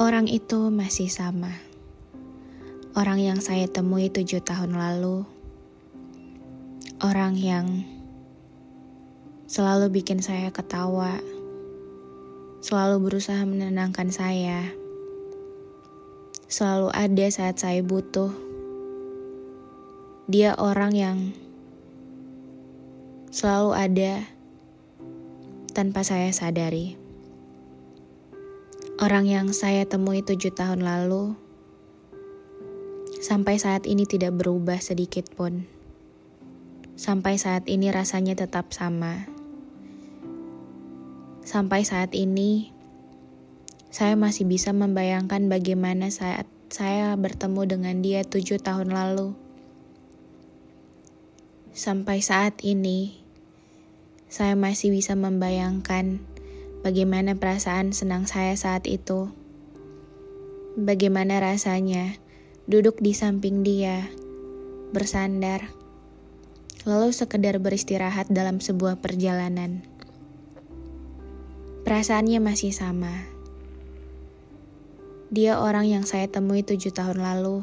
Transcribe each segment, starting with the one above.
Orang itu masih sama. Orang yang saya temui tujuh tahun lalu. Orang yang selalu bikin saya ketawa. Selalu berusaha menenangkan saya. Selalu ada saat saya butuh. Dia orang yang selalu ada tanpa saya sadari. Orang yang saya temui tujuh tahun lalu, sampai saat ini tidak berubah sedikit pun. Sampai saat ini rasanya tetap sama. Sampai saat ini, saya masih bisa membayangkan bagaimana saat saya bertemu dengan dia tujuh tahun lalu. Sampai saat ini, saya masih bisa membayangkan bagaimana perasaan senang saya saat itu. Bagaimana rasanya duduk di samping dia, bersandar, lalu sekedar beristirahat dalam sebuah perjalanan. Perasaannya masih sama. Dia orang yang saya temui tujuh tahun lalu,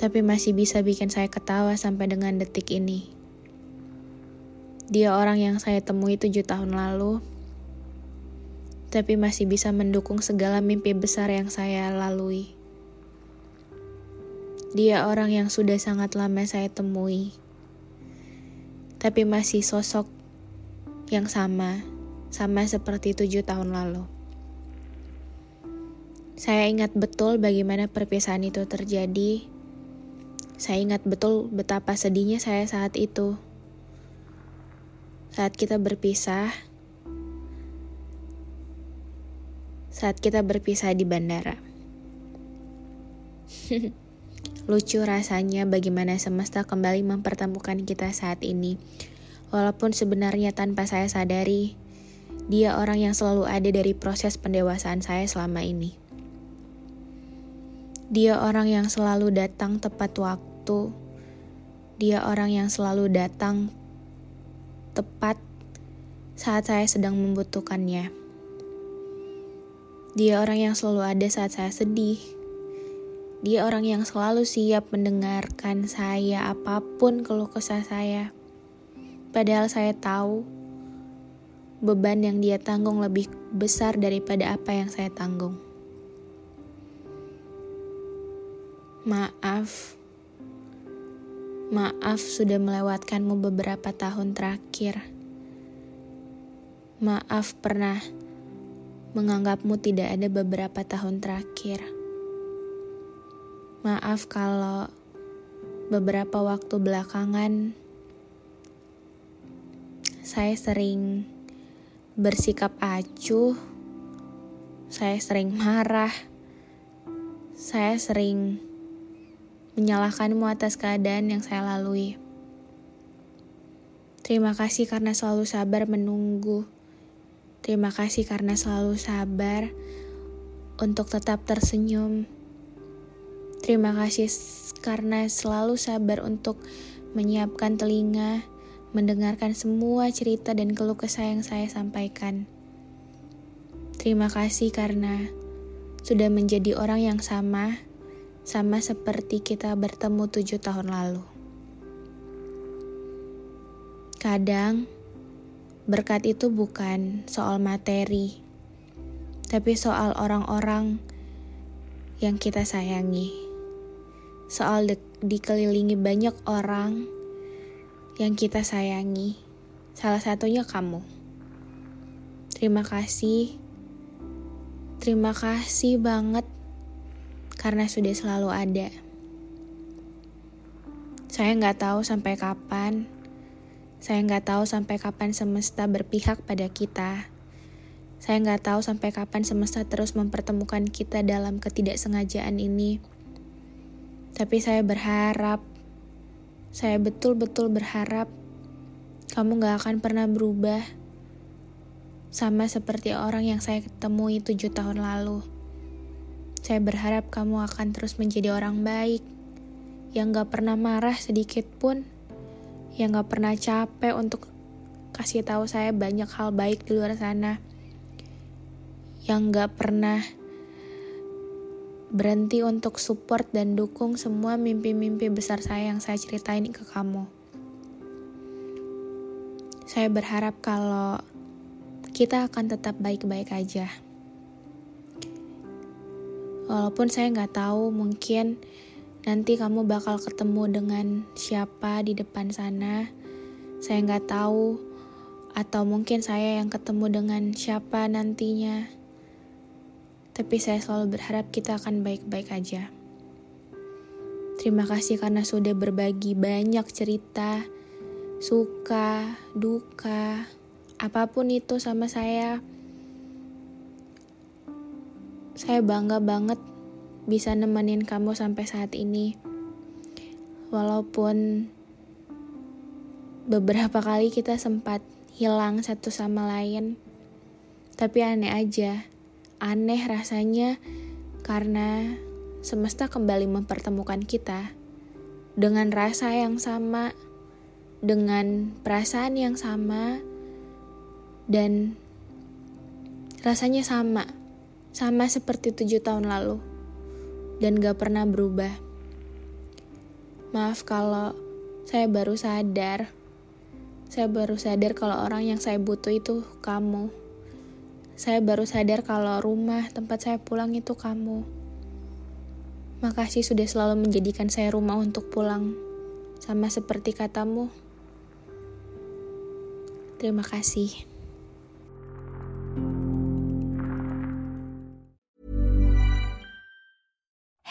tapi masih bisa bikin saya ketawa sampai dengan detik ini. Dia orang yang saya temui tujuh tahun lalu, tapi masih bisa mendukung segala mimpi besar yang saya lalui. Dia orang yang sudah sangat lama saya temui, tapi masih sosok yang sama, sama seperti tujuh tahun lalu. Saya ingat betul bagaimana perpisahan itu terjadi. Saya ingat betul betapa sedihnya saya saat itu. Saat kita berpisah, saat kita berpisah di bandara. Lucu rasanya bagaimana semesta kembali mempertemukan kita saat ini. Walaupun sebenarnya tanpa saya sadari, dia orang yang selalu ada dari proses pendewasaan saya selama ini. Dia orang yang selalu datang tepat waktu. Dia orang yang selalu datang tepat saat saya sedang membutuhkannya. Dia orang yang selalu ada saat saya sedih. Dia orang yang selalu siap mendengarkan saya apa pun keluh kesah saya. Padahal saya tahu beban yang dia tanggung lebih besar daripada apa yang saya tanggung. Maaf. Maaf sudah melewatkanmu beberapa tahun terakhir. Maaf pernah menganggapmu tidak ada beberapa tahun terakhir. Maaf kalau beberapa waktu belakangan saya sering bersikap acuh, saya sering marah, saya sering menyalahkanmu atas keadaan yang saya lalui. Terima kasih karena selalu sabar menunggu Terima kasih karena selalu sabar untuk tetap tersenyum. Terima kasih karena selalu sabar untuk menyiapkan telinga, mendengarkan semua cerita dan keluh kesah yang saya sampaikan. Terima kasih karena sudah menjadi orang yang sama, sama seperti kita bertemu tujuh tahun lalu. Kadang, Berkat itu bukan soal materi, tapi soal orang-orang yang kita sayangi. Soal dikelilingi banyak orang yang kita sayangi. Salah satunya kamu. Terima kasih. Terima kasih banget karena sudah selalu ada. Saya nggak tahu sampai kapan. Saya nggak tahu sampai kapan semesta berpihak pada kita. Saya nggak tahu sampai kapan semesta terus mempertemukan kita dalam ketidaksengajaan ini. Tapi saya berharap, saya betul-betul berharap kamu gak akan pernah berubah. Sama seperti orang yang saya ketemui tujuh tahun lalu. Saya berharap kamu akan terus menjadi orang baik, yang gak pernah marah sedikit pun, yang gak pernah capek untuk kasih tahu saya banyak hal baik di luar sana, yang gak pernah berhenti untuk support dan dukung semua mimpi-mimpi besar saya yang saya ceritain ke kamu. Saya berharap kalau kita akan tetap baik-baik aja. Walaupun saya nggak tahu, mungkin nanti kamu bakal ketemu dengan siapa di depan sana. Saya nggak tahu, atau mungkin saya yang ketemu dengan siapa nantinya. Tapi saya selalu berharap kita akan baik-baik aja. Terima kasih karena sudah berbagi banyak cerita, suka, duka, apa pun itu sama saya. Saya bangga banget bisa nemenin kamu sampai saat ini. Walaupun beberapa kali kita sempat hilang satu sama lain, tapi aneh aja. Aneh rasanya karena semesta kembali mempertemukan kita dengan rasa yang sama, dengan perasaan yang sama dan rasanya sama, sama seperti tujuh tahun lalu, dan gak pernah berubah. Maaf kalau saya baru sadar, saya baru sadar kalau orang yang saya butuh itu kamu. Saya baru sadar kalau rumah tempat saya pulang itu kamu. Makasih sudah selalu menjadikan saya rumah untuk pulang, sama seperti katamu. Terima kasih.